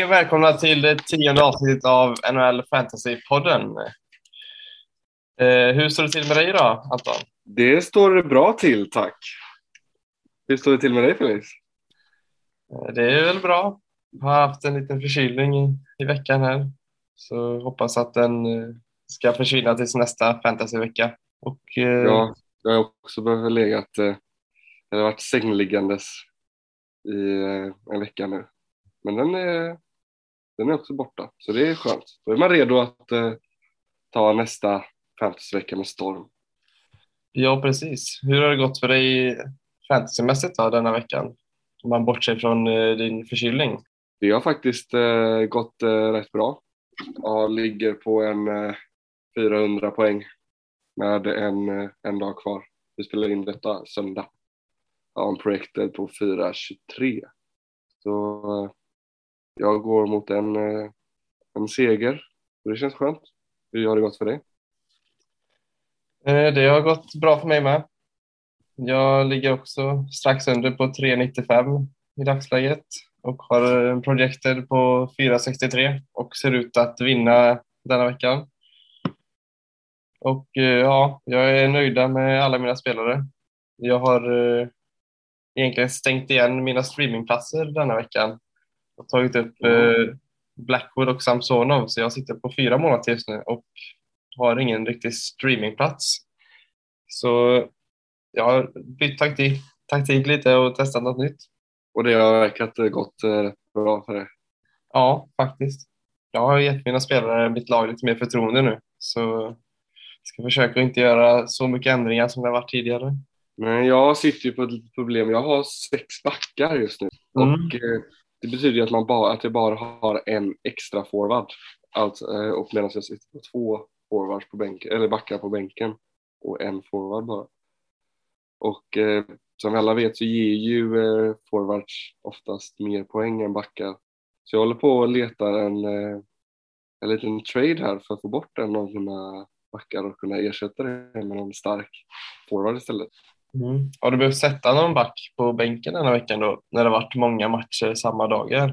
Hej och välkomna till det tionde avsnittet av NHL Fantasy-podden. Eh, hur står det till med dig idag, Anton? Det står bra till, tack. Hur står det till med dig, Felix? Eh, det är väl bra. Jag har haft en liten förkylning i, i veckan här. Så hoppas att den eh, ska försvinna tills nästa fantasyvecka. Och, eh, Ja, jag har också behövt legat, eh, har varit sängliggandes i eh, en vecka nu. Men den är, den är också borta, så det är skönt. Då är man redo att eh, ta nästa fantasyvecka med storm. ja, precis. Hur har det gått för dig fantasymässigt då, denna veckan? Om man bortser från eh, din förkylning. Det har faktiskt eh, gått eh, rätt bra. Jag ligger på en eh, 400 poäng med en, eh, en dag kvar. Vi spelar in detta söndag. Jag har en projected på 423. Så eh, jag går mot en, eh, en seger. Och det känns skönt. Hur har det gått för dig? Eh, det har gått bra för mig med. Jag ligger också strax under på 3,95 i dagsläget och har eh, en projected på 4,63 och ser ut att vinna denna veckan. Och ja, jag är nöjda med alla mina spelare. Jag har egentligen stängt igen mina streamingplatser denna veckan och tagit upp eh, Blackwood och Samsonov så jag sitter på fyra månader just nu och har ingen riktig streamingplats. Så jag har bytt taktik, taktik lite och testat något nytt. Och det har verkat gått eh, rätt bra för dig. Ja, faktiskt. Jag har gett mina spelare, mitt lag, lite mer förtroende nu. Så jag ska försöka inte göra så mycket ändringar som det har varit tidigare. Men jag sitter ju på ett litet problem. Jag har sex backar just nu. Mm. Och eh, det betyder ju att, man bara, att jag bara har en extra forward. Alltså, och medan jag sitter på två forwards på bänken, eller backar på bänken. Och en forward bara. Och eh, som vi alla vet så ger ju eh, forwards oftast mer poäng än backar. Så jag håller på och letar en, eh, en liten trade här för att få bort en av mina backar och kunna ersätta det med en stark forward istället. Mm. Har du behövt sätta någon back på bänken den här veckan då, när det varit många matcher samma dagar?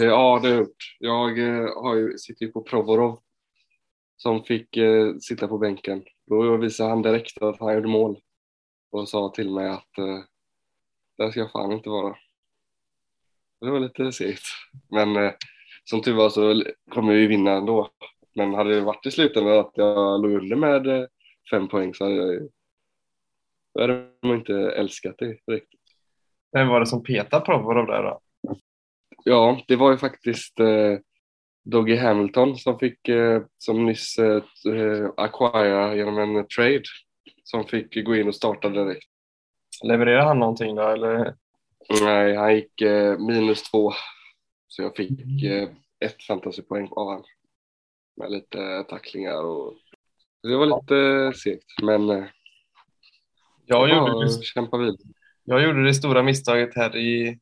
Eh, Ja, det har jag gjort. Jag eh, har ju, sitter ju på Provorov som fick eh, sitta på bänken. Då visade han direkt att han gjorde mål och sa till mig att eh, där ska jag fan inte vara. Det var lite segt. Men eh, som tur var så kommer vi vinna ändå. Men hade det varit i slutändan att jag låg under med eh, fem poäng så hade jag då hade man inte älskat det riktigt. Vem var det som petade Provorov där då? Ja, det var ju faktiskt eh, Doggy Hamilton som fick, eh, som nyss eh, eh, acquire genom en trade, som fick gå in och starta direkt. Levererade han någonting då eller? Nej, han gick eh, minus två, så jag fick eh, ett fantasypoäng av han. Med lite tacklingar och det var lite eh, segt, men eh, Jag ja, gjorde, det, kämpa vidare. jag gjorde det stora misstaget här i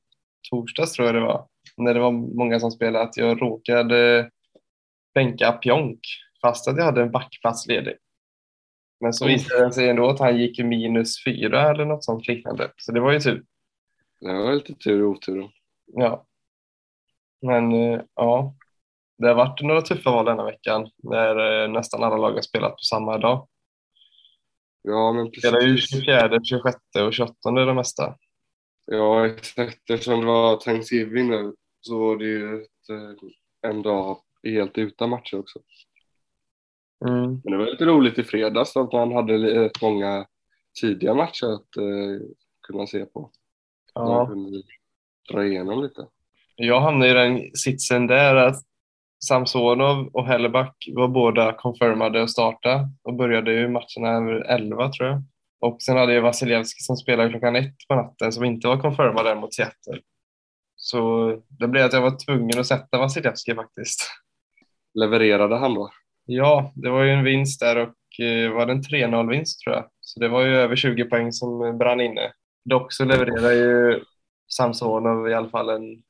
torsdags tror jag det var, när det var många som spelade, att jag råkade bänka Pionk fast att jag hade en backplats ledig. Men så visade det sig ändå att han gick minus fyra eller något sånt liknande. Så det var ju tur. Det var lite tur och otur. Ja. Men eh, ja, det har varit några tuffa val denna veckan när eh, nästan alla lag har spelat på samma dag. Ja, men Spelar ju precis. 24, 26 och 28 det mesta. Ja, exakt. Eftersom det var Thanksgiving nu så var det ju ett, eh, en dag helt utan matcher också. Mm. Men det var lite roligt i fredags att man hade rätt många tidiga matcher att eh, kunna se på. Man Ja. kunde dra igenom lite. Jag hamnade i den sitsen där att Samsonov och Helleback var båda confirmade att starta och började ju matcherna över 11 tror jag. Och sen hade jag Vasilevski som spelade klockan ett på natten som inte var confirmad där mot Seattle. Så det blev att jag var tvungen att sätta Vasilevski faktiskt. Levererade han då? Ja, det var ju en vinst där och eh, var det en 3-0 vinst tror jag. Så det var ju över 20 poäng som brann inne. Dock så levererade ju Samsonov i alla fall en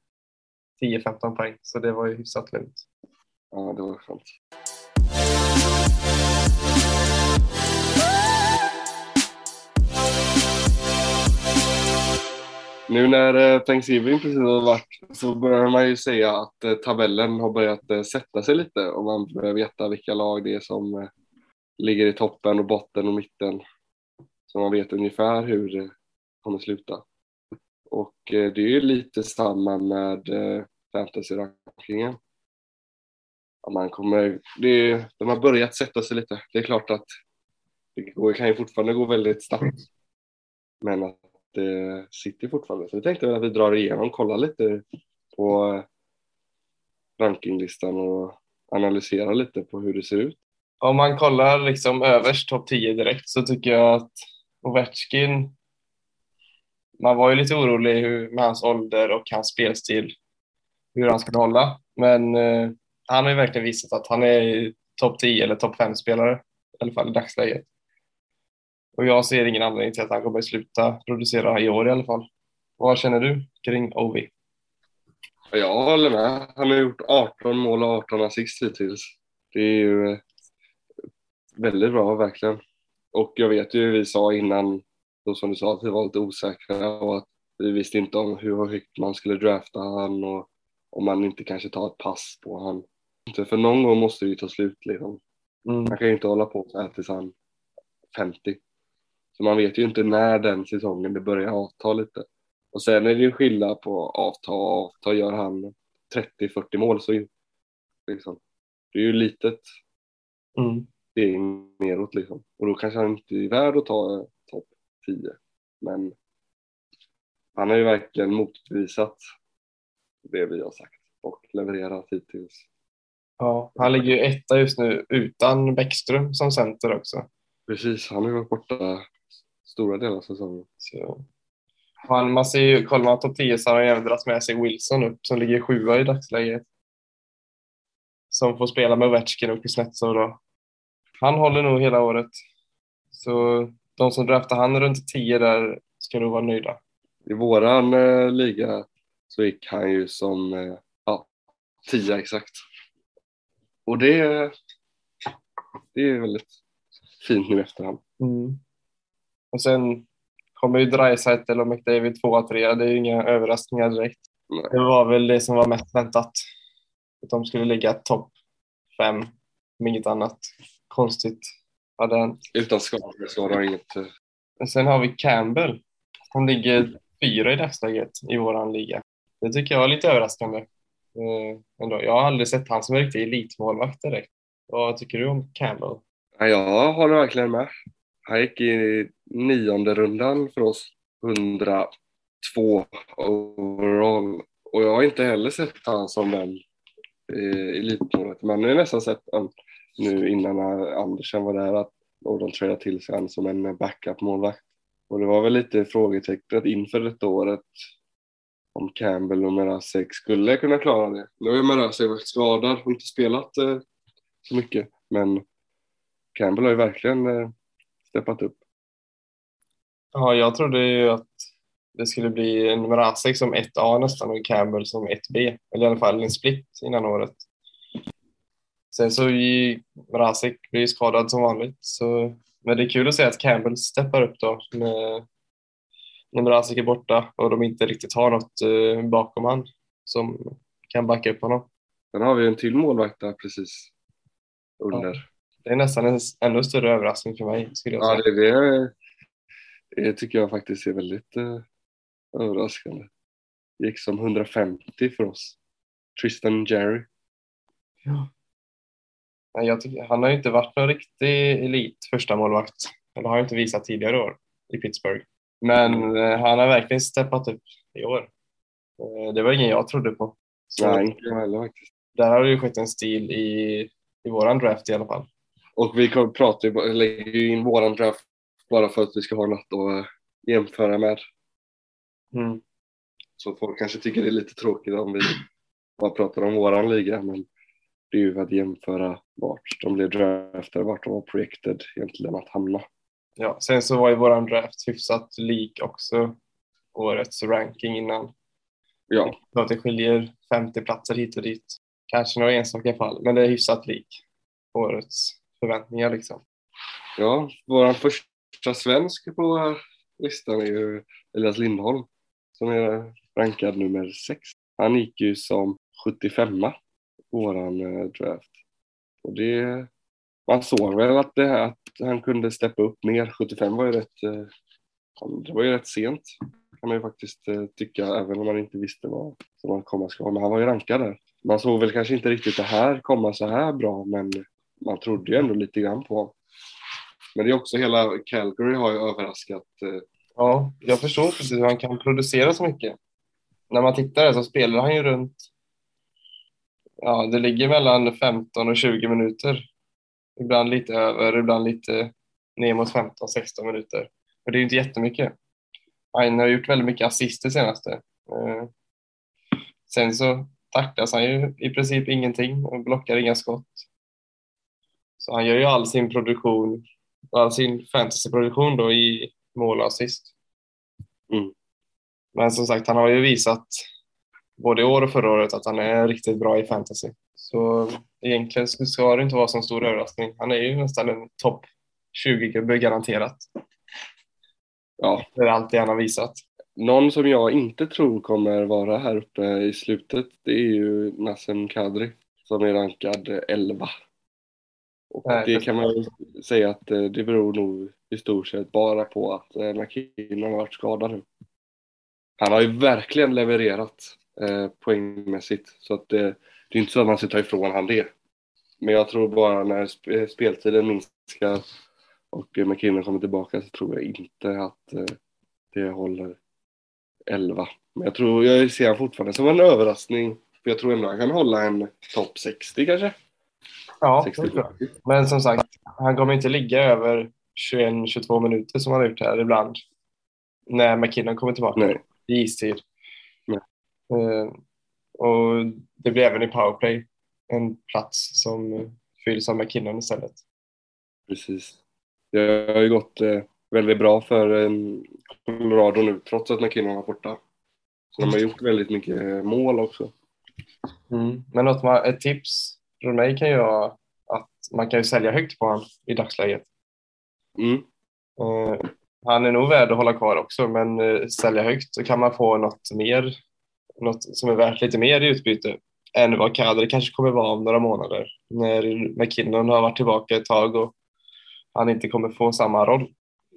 10-15 poäng, så det var ju hyfsat lugnt. Ja, det var skönt. Nu när eh, Thanksgiving precis har varit så börjar man ju säga att eh, tabellen har börjat eh, sätta sig lite och man börjar veta vilka lag det är som ligger i toppen och botten och mitten. Så man vet ungefär hur det kommer sluta. Och det är ju lite samma med fantasy-rankingen. Man kommer, det, de har börjat sätta sig lite. Det är klart att det går, kan ju fortfarande gå väldigt snabbt. Men att det sitter fortfarande. Så vi tänkte att vi drar igenom, kollar lite på eh, rankinglistan och analyserar lite på hur det ser ut. Om man kollar liksom överst topp 10 direkt så tycker jag att Ovechkin, man var ju lite orolig med hans ålder och hans spelstil, hur han skulle hålla. Men eh, han har ju verkligen visat att han är topp 10 eller topp 5 spelare, i alla fall i dagsläget. Och jag ser ingen anledning till att han kommer sluta producera i år i alla fall. Vad känner du kring Ovi? Jag håller med. Han har gjort 18 mål och 18 assist hittills. Det är ju eh, väldigt bra, verkligen. Och jag vet ju, vi sa innan, då som du sa, att vi var lite osäkra och att vi visste inte om hur högt man skulle drafta han och om man inte kanske tar ett pass på han. För någon gång måste det ju ta slut liksom. Mm. Man kan ju inte hålla på så här tills han 50. Så man vet ju inte när den säsongen det börjar avta lite. Och sen är det ju skillnad på avta och avta. Gör han 30-40 mål så liksom, det är ju litet mm. steg neråt liksom. Och då kanske han inte är värd att ta topp 10. Men han har ju verkligen motbevisat det vi har sagt och levererat hittills. Ja, han ligger ju etta just nu utan Bäckström som center också. Precis, han har ju varit borta stora delar av säsongen. Så. Han, man ser ju, kollar man topp 10 så har han även dragit med sig Wilson upp som ligger sjua i dagsläget. Som får spela med Ovechkin och Kuznetsov då. Han håller nog hela året. Så de som draftar han runt 10 där ska nog vara nöjda. I våran eh, liga så gick han ju som eh, ja, 10 exakt. Och det, det är väldigt fint nu efterhand. Mm. Och sen kommer ju Dreisaitl och McDavid 2 3 Det är ju inga överraskningar direkt. Nej. Det var väl det som var mest väntat. Att de skulle ligga topp fem, om inget annat konstigt hade hänt. Utan skador så har inget... Eh, Men sen har vi Campbell. Han ligger fyra i dagsläget i våran liga. Det tycker jag är lite överraskande. Eh, ändå. Jag har aldrig sett han som en riktig elitmålvakt direkt. Vad tycker du om Campbell? Jag håller verkligen med. Han gick i nionde rundan för oss, 102 overall. Och jag har inte heller sett han som den eh, elitmålet. Man har nästan sett han nu innan Andersen var där att de trädde till sig han som en backup-målvakt. Och det var väl lite frågetecknet inför detta året om Campbell och Merasek skulle kunna klara det. Nu är ju Merasek varit skadad och inte spelat eh, så mycket, men Campbell har ju verkligen eh, steppat upp. Ja, jag trodde ju att det skulle bli en Mrazek som 1A nästan och Campbell som 1B, eller i alla fall en split innan året. Sen så Mrazek blir skadad som vanligt, så, men det är kul att se att Campbell steppar upp då med, när Mrazek är borta och de inte riktigt har något uh, bakom han som kan backa upp honom. Sen har vi en till målvakt där precis under. Ja. Det är nästan en ännu större överraskning för mig. Skulle jag säga. Ja, det, det, det tycker jag faktiskt är väldigt eh, överraskande. Gick som 150 för oss. Tristan Jerry. Ja. Jag tycker, han har ju inte varit någon riktig elit första målvakt. Eller har inte visat tidigare år i Pittsburgh. Men eh, han har verkligen steppat upp i år. Eh, det var ingen jag trodde på. Så Nej, inte heller faktiskt. Där har det ju skett en stil i, i våran draft i alla fall. Och vi pratar ju, lägger ju in våran draft bara för att vi ska ha något att eh, jämföra med. Mm. Så folk kanske tycker det är lite tråkigt om vi bara pratar om våran liga, men det är ju att jämföra vart de blev draftade, vart de var projected egentligen att hamna. Ja, sen så var ju våran draft hyfsat lik också årets ranking innan. Ja. Så att det skiljer 50 platser hit och dit. Kanske några enstaka fall, men det är hyfsat lik årets förväntningar liksom. Ja, vår första svensk på listan är ju Elias Lindholm som är rankad nummer 6. Han gick ju som 75 på våran eh, draft. Och det, man såg väl att, det, att han kunde steppa upp mer. 75 var ju rätt, eh, det var ju rätt sent kan man ju faktiskt eh, tycka, även om man inte visste vad som han komma ska. Men han var ju rankad där. Man såg väl kanske inte riktigt det här komma så här bra, men man trodde ju ändå lite grann på honom. Men det är också hela Calgary har ju överraskat. Eh, ja, jag förstår precis hur han kan producera så mycket. När man tittar där så spelar han ju runt, ja det ligger mellan 15 och 20 minuter. Ibland lite över, ibland lite ner mot 15-16 minuter. Och det är ju inte jättemycket. Han har gjort väldigt mycket assist det senaste. Eh, Sen så tacklas han ju i princip ingenting och blockar inga skott. Så han gör ju all sin produktion, all sin fantasyproduktion då i mål och assist. Mm. Men som sagt, han har ju visat både i år och förra året att han är riktigt bra i fantasy. Så egentligen ska det inte vara så stor överraskning. Han är ju nästan en topp 20-gubbe garanterat. Ja, Det är allt det han har visat. någon som jag inte tror kommer vara här uppe i slutet, det är ju Nassem Kadri som är rankad 11. Och Nej, det kan man säga att eh, det beror nog i stort sett bara på att eh, McKinnon har varit skadad nu. Han har ju verkligen levererat eh, poängmässigt så att det, det är inte så att man ska ta ifrån han det. Men jag tror bara när sp- speltiden minskar och eh, McKinnon kommer tillbaka så tror jag inte att eh, det håller 11. Men jag tror, jag ser han fortfarande som en överraskning. För jag tror ändå han kan hålla en topp 60 kanske. Ja, 60. Men som sagt, han kommer inte ligga över 21-22 minuter som han har gjort här ibland. När McKinnon kommer tillbaka Nej. i istid. Nej. Eh, och det blir även i powerplay en plats som fylls av McKinnon istället. Precis. Det har ju gått eh, väldigt bra för eh, Colorado nu trots att McKinnon var borta. Så de har gjort väldigt mycket eh, mål också. Men något man, ett tips från mig kan ju vara att man kan ju sälja högt på honom i dagsläget. Mm. Eh, han är nog värd att hålla kvar också, men eh, sälja högt så kan man få något mer, något som är värt lite mer i utbyte än vad Kadri kanske kommer vara om några månader när McKinnon har varit tillbaka ett tag och han inte kommer få samma roll.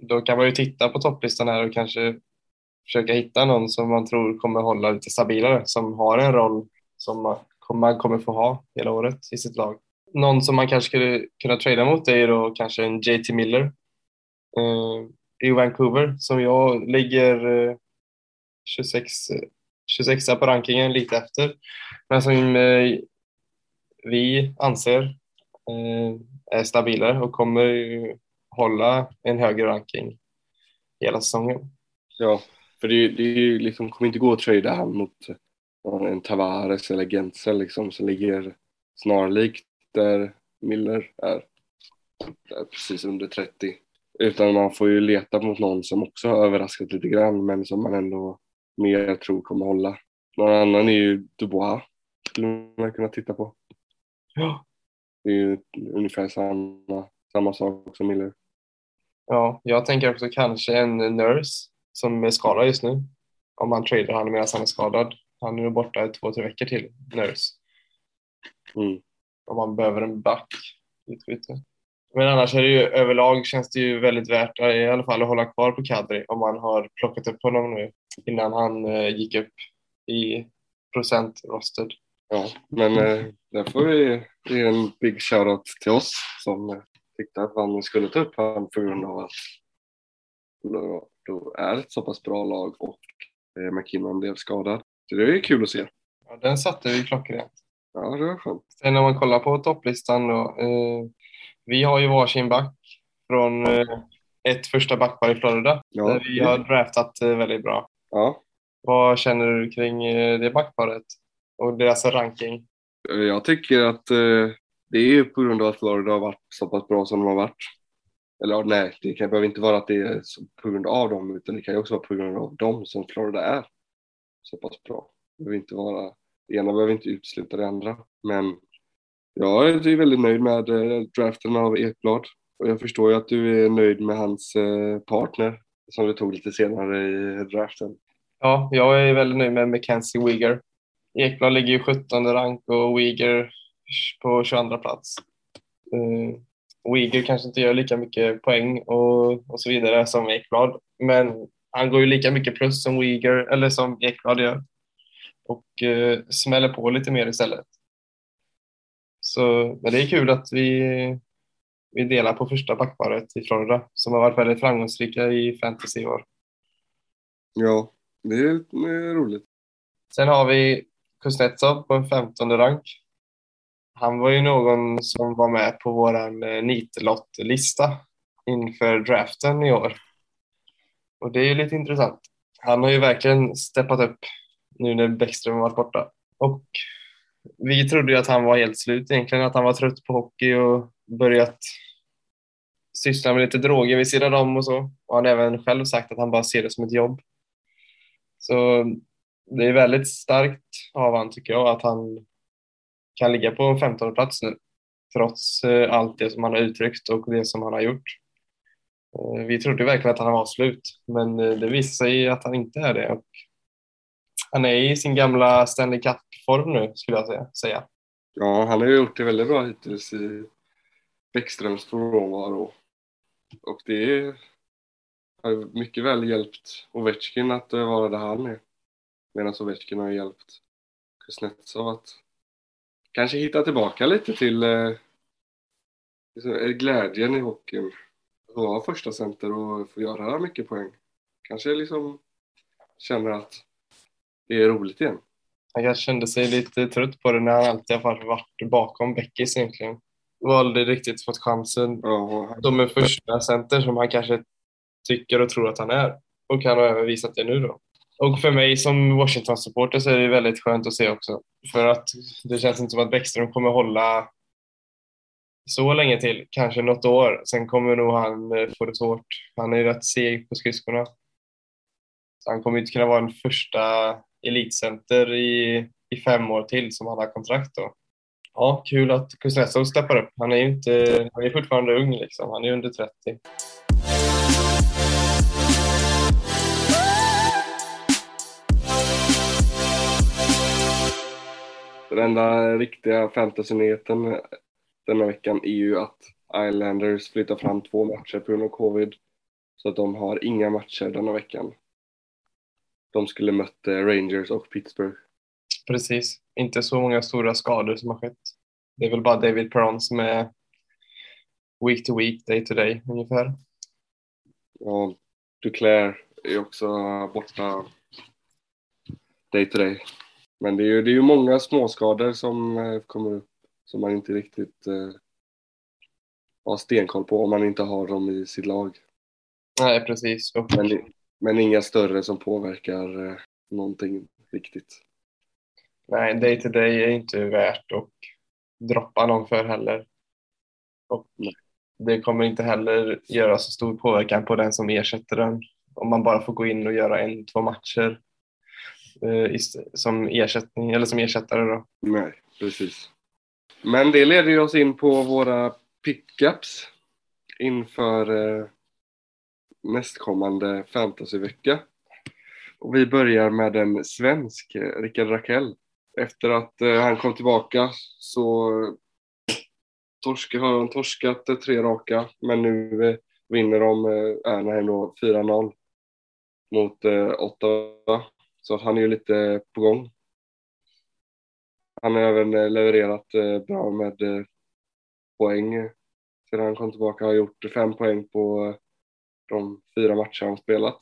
Då kan man ju titta på topplistan här och kanske försöka hitta någon som man tror kommer hålla lite stabilare, som har en roll som man man kommer få ha hela året i sitt lag. Någon som man kanske skulle kunna trada mot är då kanske en JT Miller eh, i Vancouver som jag ligger eh, 26, 26 på rankingen lite efter. Men som eh, vi anser eh, är stabilare och kommer hålla en högre ranking hela säsongen. Ja, för det, det liksom, kommer inte gå att trada han mot eh, en Tavares eller Gentzel liksom som ligger snarlikt där Miller är. Där precis under 30. Utan man får ju leta mot någon som också har överraskat lite grann men som man ändå mer tror kommer hålla. Någon annan är ju Dubois. Skulle man kunna titta på. Ja. Det är ju ungefär samma, samma sak som Miller. Ja, jag tänker också kanske en nurse som är skadad just nu. Om man tradar han medan han är skadad. Han är nog borta i två, tre veckor till, nurse. Mm. Om man behöver en back i utbyte. Men annars är det ju överlag känns det ju väldigt värt i alla fall att hålla kvar på Kadri om man har plockat upp honom nu innan han eh, gick upp i procent rosted. Ja, men eh, där får vi ge en big shoutout till oss som eh, tyckte att man skulle ta upp honom på grund av att då, då är ett så pass bra lag och eh, McKinnon blev skadad. Så det är ju kul att se. Ja, den satte vi klockrent. Ja, det var skönt. Sen om man kollar på topplistan då. Eh, vi har ju varsin back från eh, ett första backpar i Florida. Ja. Där vi har draftat eh, väldigt bra. Ja, Vad känner du kring eh, det backparet och deras ranking? eh, jag tycker att eh, det är på grund av att Florida har varit så pass bra som de har varit. Eller nej, det kan, behöver inte vara att det är på grund av dem utan det kan ju också vara på grund av dem som Florida är så pass bra. Det behöver inte vara, det ena behöver inte utesluta det andra. Men jag är väldigt nöjd med eh, draften av Ekblad och jag förstår ju att du är nöjd med hans eh, partner som du tog lite senare i draften. Ja, jag är väldigt nöjd med Mackenzie Weegar. Ekblad ligger i 17 rank och Weegar på 22 plats. Eh, Wigger Weegar kanske inte gör lika mycket poäng och, och så vidare som Ekblad, men han går ju lika mycket plus som Wigger eller som Ekblad gör och eh, smäller på lite mer istället. Så, men det är kul att vi, vi delar på första backparet i Florida som har varit väldigt framgångsrika i fantasy i år. Ja, det är, roligt. Sen har vi Kuznetsov på en 15 rank. Han var ju någon som var med på våran eh, nitlott-lista inför draften i år. Och det är ju lite intressant. Han har ju verkligen steppat upp nu när Bäckström varit borta. Och vi trodde ju att han var helt slut egentligen, att han var trött på hockey och börjat syssla med lite droger vid sidan om och så. Och han har även själv sagt att han bara ser det som ett jobb. Så det är väldigt starkt av han tycker jag att han kan ligga på en 15 plats nu trots eh, allt det som han har uttryckt och det som han har gjort. Eh, vi trodde verkligen att han var slut, men eh, det visade sig att han inte är det. Och han är i sin gamla Stanley Cup-form nu, skulle jag säga. Ja, han har ju gjort det väldigt bra hittills i Bäckströms frånvaro. Och det har mycket väl hjälpt Ovechkin att eh, vara där han är. Medan Ovechkin har hjälpt Kuznetsov att kanske hitta tillbaka lite till eh, liksom, eh, glädjen i hockeyn. Att vara första center och få göra mycket poäng. Kanske liksom känner att det är roligt igen. Han kanske kände sig lite trött på det när han alltid har varit bakom Beckis egentligen. Och aldrig riktigt fått chansen Ja, som en första center som han kanske tycker och tror att han är. Och han har även visat det nu då. Och för mig som Washington-supporter så är det väldigt skönt att se också. För att det känns inte som att Bäckström kommer hålla så länge till, kanske något år. Sen kommer nog han eh, få det svårt. Han är ju rätt seg på skridskorna. Så han kommer inte kunna vara en första elitcenter i, i fem år till som han har kontrakt då. Ja, kul att Kuznetsov steppar upp. Han är ju inte, han är fortfarande ung liksom. Han är under 30. Den enda riktiga fantasynyheten denna veckan är ju att Islanders flyttar fram två matcher på grund av covid. Så att de har inga matcher denna veckan. De skulle mött eh, Rangers och Pittsburgh. Precis. Inte så många stora skador som har skett. Det är väl bara David Perron som är week to week, day to day ungefär. Ja, Duclair är också borta day to day. Men det är ju, det är ju många småskador som eh, kommer upp som man inte riktigt eh, har stenkoll på om man inte har dem i sitt lag. Nej, precis. Och Men, men inga större som påverkar eh, någonting riktigt. nej, day to day är inte värt att droppa någon för heller. Och det kommer inte heller göra så stor påverkan på den som ersätter den. Om man bara får gå in och göra en, två matcher eh, som ersättning eller som ersättare då. Nej, precis. Men det leder ju oss in på våra pickups inför eh, nästkommande fantasyvecka. Och vi börjar med en svensk, eh, Rickard Rakell. Efter att eh, han kom tillbaka så torska, har de torskat eh, tre raka, men nu eh, vinner de eh, Anaheim 4-0 mot eh, Ottawa. Så att han är ju lite på gång. Han har även eh, levererat eh, bra med eh, poäng sedan han kom tillbaka. Har gjort fem poäng på eh, de fyra matcher han spelat.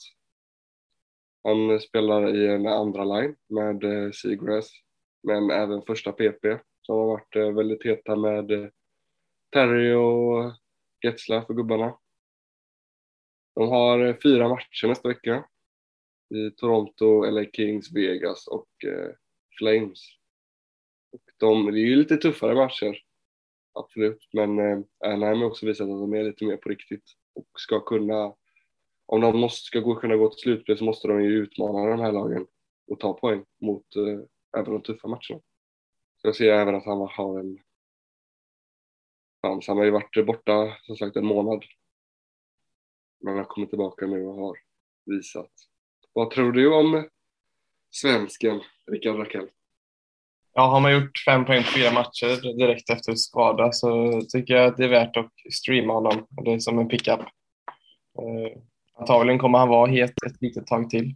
Han spelar i en andra line med eh, Seagrass, men även första PP som har varit eh, väldigt heta med eh, Terry och Getzla för gubbarna. De har fyra matcher nästa vecka i Toronto, LA Kings, Vegas och Flames. Och de, det är ju lite tuffare matcher, absolut, men eh, Anaheim har också visat att de är lite mer på riktigt och ska kunna, om de måste, ska gå, kunna gå till slutspel så måste de ju utmana de här lagen och ta poäng mot eh, även de tuffa matcherna. Så jag ser även att han har en chans. Han har ju varit borta som sagt en månad. Men han har kommit tillbaka nu och har visat. Vad tror du om svensken Rickard Rakell. Ja, har man gjort fem poäng på fyra matcher direkt efter skada så tycker jag att det är värt att streama honom. Det är som en pickup. Eh, antagligen kommer han vara het ett litet tag till.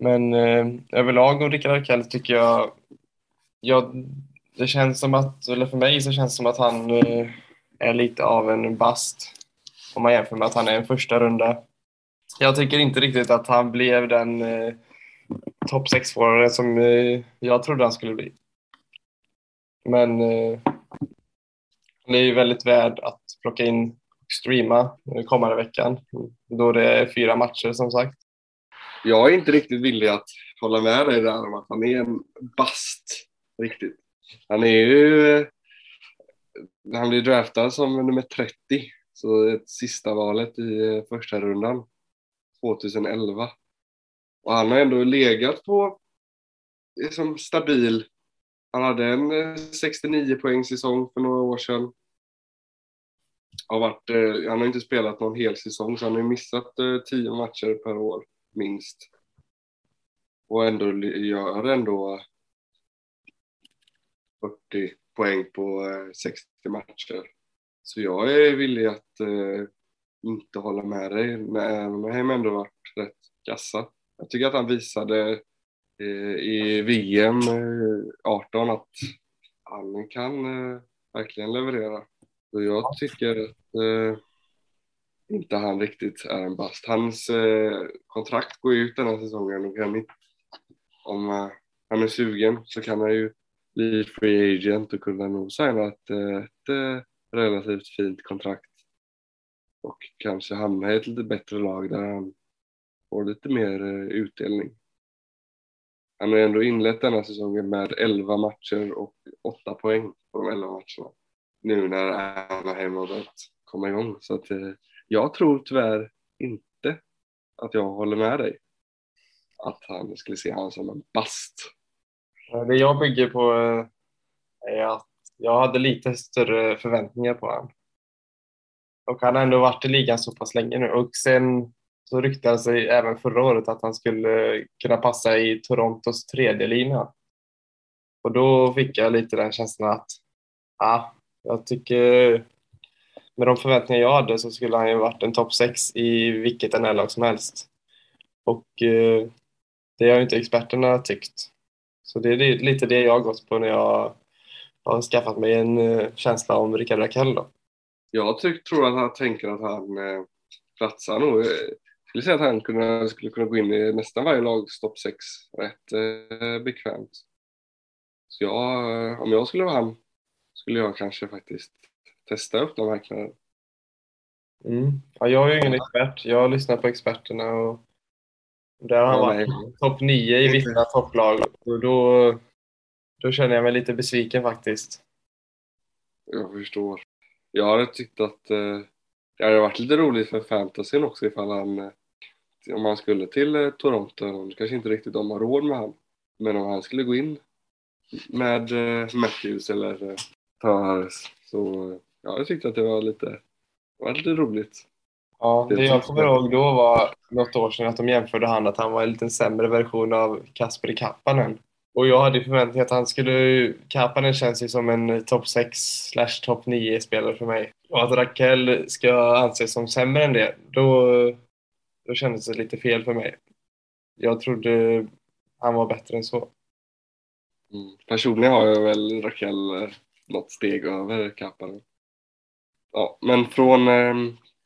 Men eh, överlag om Rickard Arkell tycker jag, ja, det känns som att, eller för mig så känns det som att han eh, är lite av en bast om man jämför med att han är en första runda. Jag tycker inte riktigt att han blev den eh, topp 6-förare som eh, jag trodde han skulle bli. Men eh, han är ju väldigt värd att plocka in och streama eh, kommande veckan då det är fyra matcher som sagt. Jag är inte riktigt villig att hålla med dig där om att han är en bast riktigt. Han är ju eh, han blir draftad som nummer 30 så ett sista valet i eh, första rundan 2011. Och han har ändå legat på liksom stabil. Han hade en eh, 69 poäng säsong för några år sedan. Har varit, eh, han har inte spelat någon hel säsong så han har missat eh, 10 matcher per år minst. Och ändå gör ändå 40 poäng på eh, 60 matcher. Så jag är villig att eh, inte hålla med dig, även om har ändå varit rätt kassa. Jag tycker att han visade eh, i VM eh, 18 att han kan eh, verkligen leverera. Så jag tycker att eh, inte han riktigt är en bast. Hans eh, kontrakt går ut den här säsongen och kan inte, om eh, han är sugen så kan han ju bli free agent och kunna nog signa ett, ett eh, relativt fint kontrakt och kanske hamna i ett lite bättre lag där han får lite mer eh, utdelning. Han har ändå inlett denna säsongen med 11 matcher och 8 poäng på de 11 matcherna. Nu när Anaheim har börjat komma igång. Så att, eh, jag tror tyvärr inte att jag håller med dig. Att han skulle se honom som en bast. Eh, det jag bygger på är att jag hade lite större förväntningar på honom. Och han har ändå varit i ligan så pass länge nu och sen så ryktade sig även förra året att han skulle kunna passa i Torontos tredje lina. Och då fick jag lite den känslan att ja, jag tycker med de förväntningar jag hade så skulle han ju varit en topp 6 i vilket NHL-lag som helst. Och eh, det har ju inte experterna tyckt. Så det är lite det jag har gått på när jag har skaffat mig en eh, känsla om Rickard Rakell då. Jag tror att han tänker att han eh, platsar nog. Eh, skulle säga att han kunde, skulle kunna gå in i nästan varje lags topp 6 rätt eh, bekvämt. Så jag, eh, om jag skulle vara han skulle jag kanske faktiskt testa öppna marknaden. Mm. Ja, jag är ju ingen expert. Jag lyssnar på experterna och där har han varit topp 9 i vissa topplag. Och då då känner jag mig lite besviken faktiskt. Jag förstår. Jag hade tyckt att eh, det hade varit lite roligt för fantasyn också ifall han, eh, om han skulle till eh, Toronto, kanske inte riktigt de har råd med han, men om han skulle gå in med eh, Matthews eller eh, Tavares så ja, jag tyckte att det var lite, det var lite roligt. Ja, det jag kommer ihåg då var något år sedan att de jämförde han att han var en lite sämre version av Kasper Kappanen. Och jag hade förväntningar att han skulle... Kapanen känns ju som en topp 6 slash topp 9 spelare för mig. Och att Rakell ska anses som sämre än det, då, då kändes det lite fel för mig. Jag trodde han var bättre än så. Mm. Personligen har jag väl Rakell eh, något steg över Kapanen. Ja, men från eh,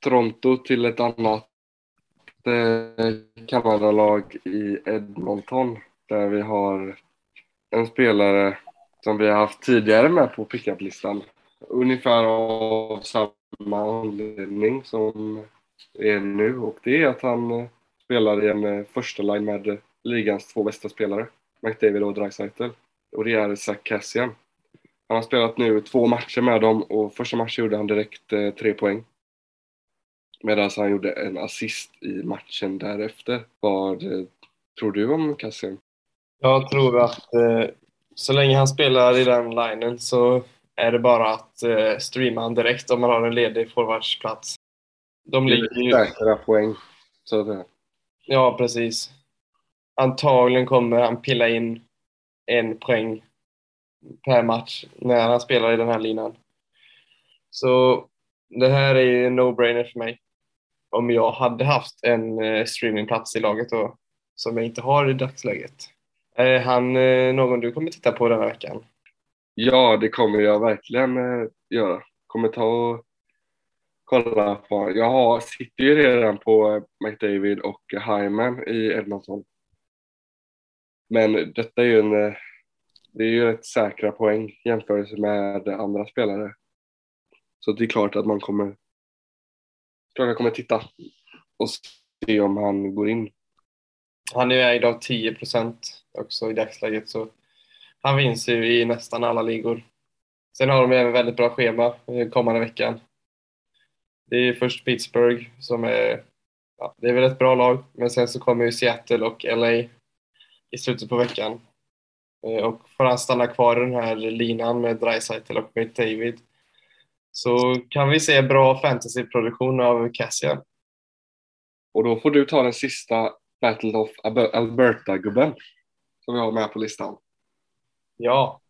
Toronto till ett annat eh, Kanadalag i Edmonton där vi har en spelare som vi har haft tidigare med på pickup-listan. Ungefär av samma anledning som är nu och det är att han eh, spelar i en eh, första line med eh, ligans två bästa spelare, McDavid och Dreisaitl. Och det är Zach Cassian. Han har spelat nu två matcher med dem och första matchen gjorde han direkt eh, tre poäng. Medan han gjorde en assist i matchen därefter. Vad eh, tror du om Cassian? Jag tror att eh, så länge han spelar i den linen så är det bara att streama han direkt om man har en ledig forwardsplats. De ligger ju... Säkra poäng, så säga. Ja, precis. antagligen kommer han pilla in en poäng per match när han spelar i den här linan. Så det här är ju en no-brainer för mig. Om jag hade haft en eh, streamingplats i laget då, som jag inte har i dagsläget. Är han eh, någon du kommer titta på denna veckan? Ja, det kommer jag verkligen eh, göra. Kommer ta och kolla på. Jag har, sitter ju redan på McDavid och Hyman i Edmonton. Men detta är ju en, eh, det är ju rätt säkra poäng jämfört med andra spelare. Så det är klart att man kommer, klart jag kommer titta och se om han går in. Han är ju ägd av 10 procent också i dagsläget så han vinns ju i nästan alla ligor. Sen har de även väldigt bra schema eh, kommande veckan. Det är först Pittsburgh som är, ja, det är väl ett bra lag, men sen så kommer ju Seattle och LA i slutet på veckan. Eh, och får han stanna kvar i den här linan med Dreisaitl och David så kan vi se bra fantasyproduktion av Cassian. Och då får du ta den sista Battle of Alberta-gubben som vi har med på listan. Ja,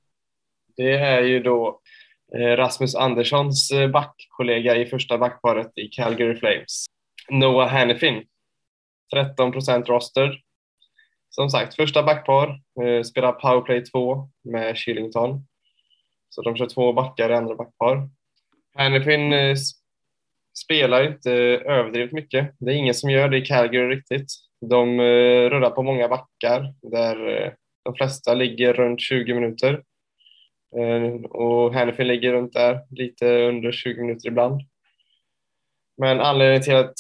det är ju då Eh, Rasmus Anderssons eh, backkollega i första backparet i Calgary Flames. Noah Hannifin, 13 procent roster. Som sagt, första backpar, eh, spelar powerplay 2 med Shillington. Så de kör två backar i andra backpar. Hannifin spelar inte överdrivet mycket. Det är ingen som gör det i Calgary riktigt. De rullar på många backar där de flesta ligger runt 20 minuter. Eh, och Hannifin ligger runt där, lite under 20 minuter ibland. Men anledningen till att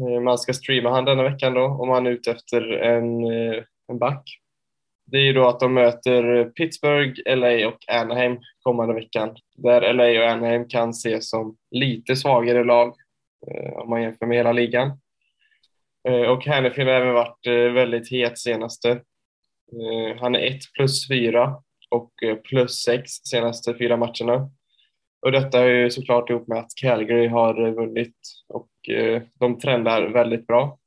eh, man ska streama han denna veckan då, om man är ute efter en, eh, en back, det är ju då att de möter Pittsburgh, LA och Anaheim kommande veckan. Där LA och Anaheim kan ses som lite svagare lag om man jämför med hela ligan. Och Hannifin har även varit väldigt het senaste han är 1 plus 4 och eh, plus 6 senaste fyra matcherna. Och detta är ju såklart ihop med att Calgary har vunnit och eh, de trendar väldigt bra.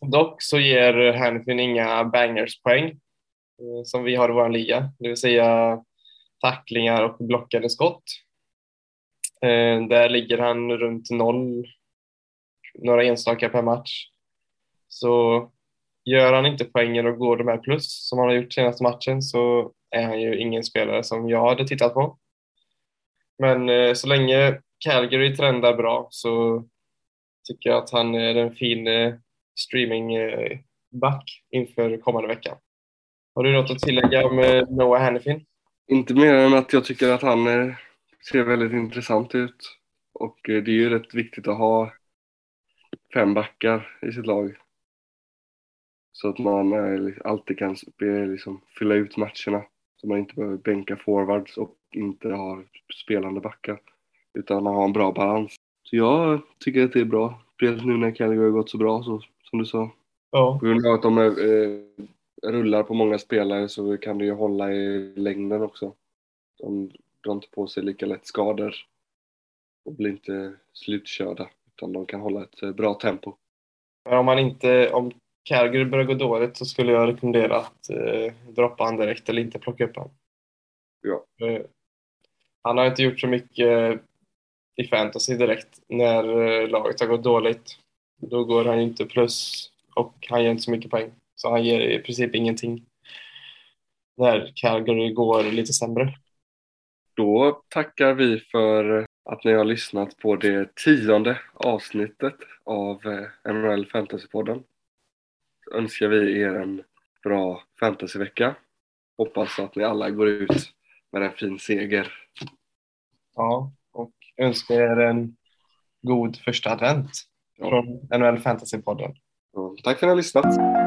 Dock så ger Hanfin inga bangerspoäng eh, som vi har i vår liga, det vill säga tacklingar och blockade skott. Där ligger han runt noll, några enstaka per match. Så gör han inte poängen och går de här plus som han har gjort senaste matchen så är han ju ingen spelare som jag hade tittat på. Men eh, så länge Calgary trendar bra så tycker jag att han är en fin eh, streamingback eh, inför kommande vecka. Har du något att tillägga med eh, Noah Hannifin? Inte mer än att jag tycker att han eh, ser väldigt intressant ut. Och eh, det är ju rätt viktigt att ha fem backar i sitt lag. Så att man alltid kan liksom fylla ut matcherna. Så man inte behöver bänka forwards och inte ha spelande backar. Utan man har en bra balans. Så jag tycker att det är bra. Speciellt nu när Calgary har gått så bra så, som du sa. Ja. På grund av att de eh, rullar på många spelare så kan det ju hålla i längden också. De drar inte på sig lika lätt skador och blir inte slutkörda. Utan de kan hålla ett eh, bra tempo. Men om man inte, om Calgary börjar gå dåligt så skulle jag rekommendera att eh, droppa han direkt eller inte plocka upp honom. Ja. Eh, han har inte gjort så mycket i fantasy direkt när eh, laget har gått dåligt. Då går han inte plus och han ger inte så mycket poäng. Så han ger i princip ingenting när Calgary går lite sämre. Då tackar vi för att ni har lyssnat på det tionde avsnittet av eh, NHL Fantasypodden önskar vi er en bra fantasyvecka. Hoppas att ni alla går ut med en fin seger. Ja, och önskar er en god första advent ja. från NHL Fantasypodden. Ja, tack för att ni har lyssnat.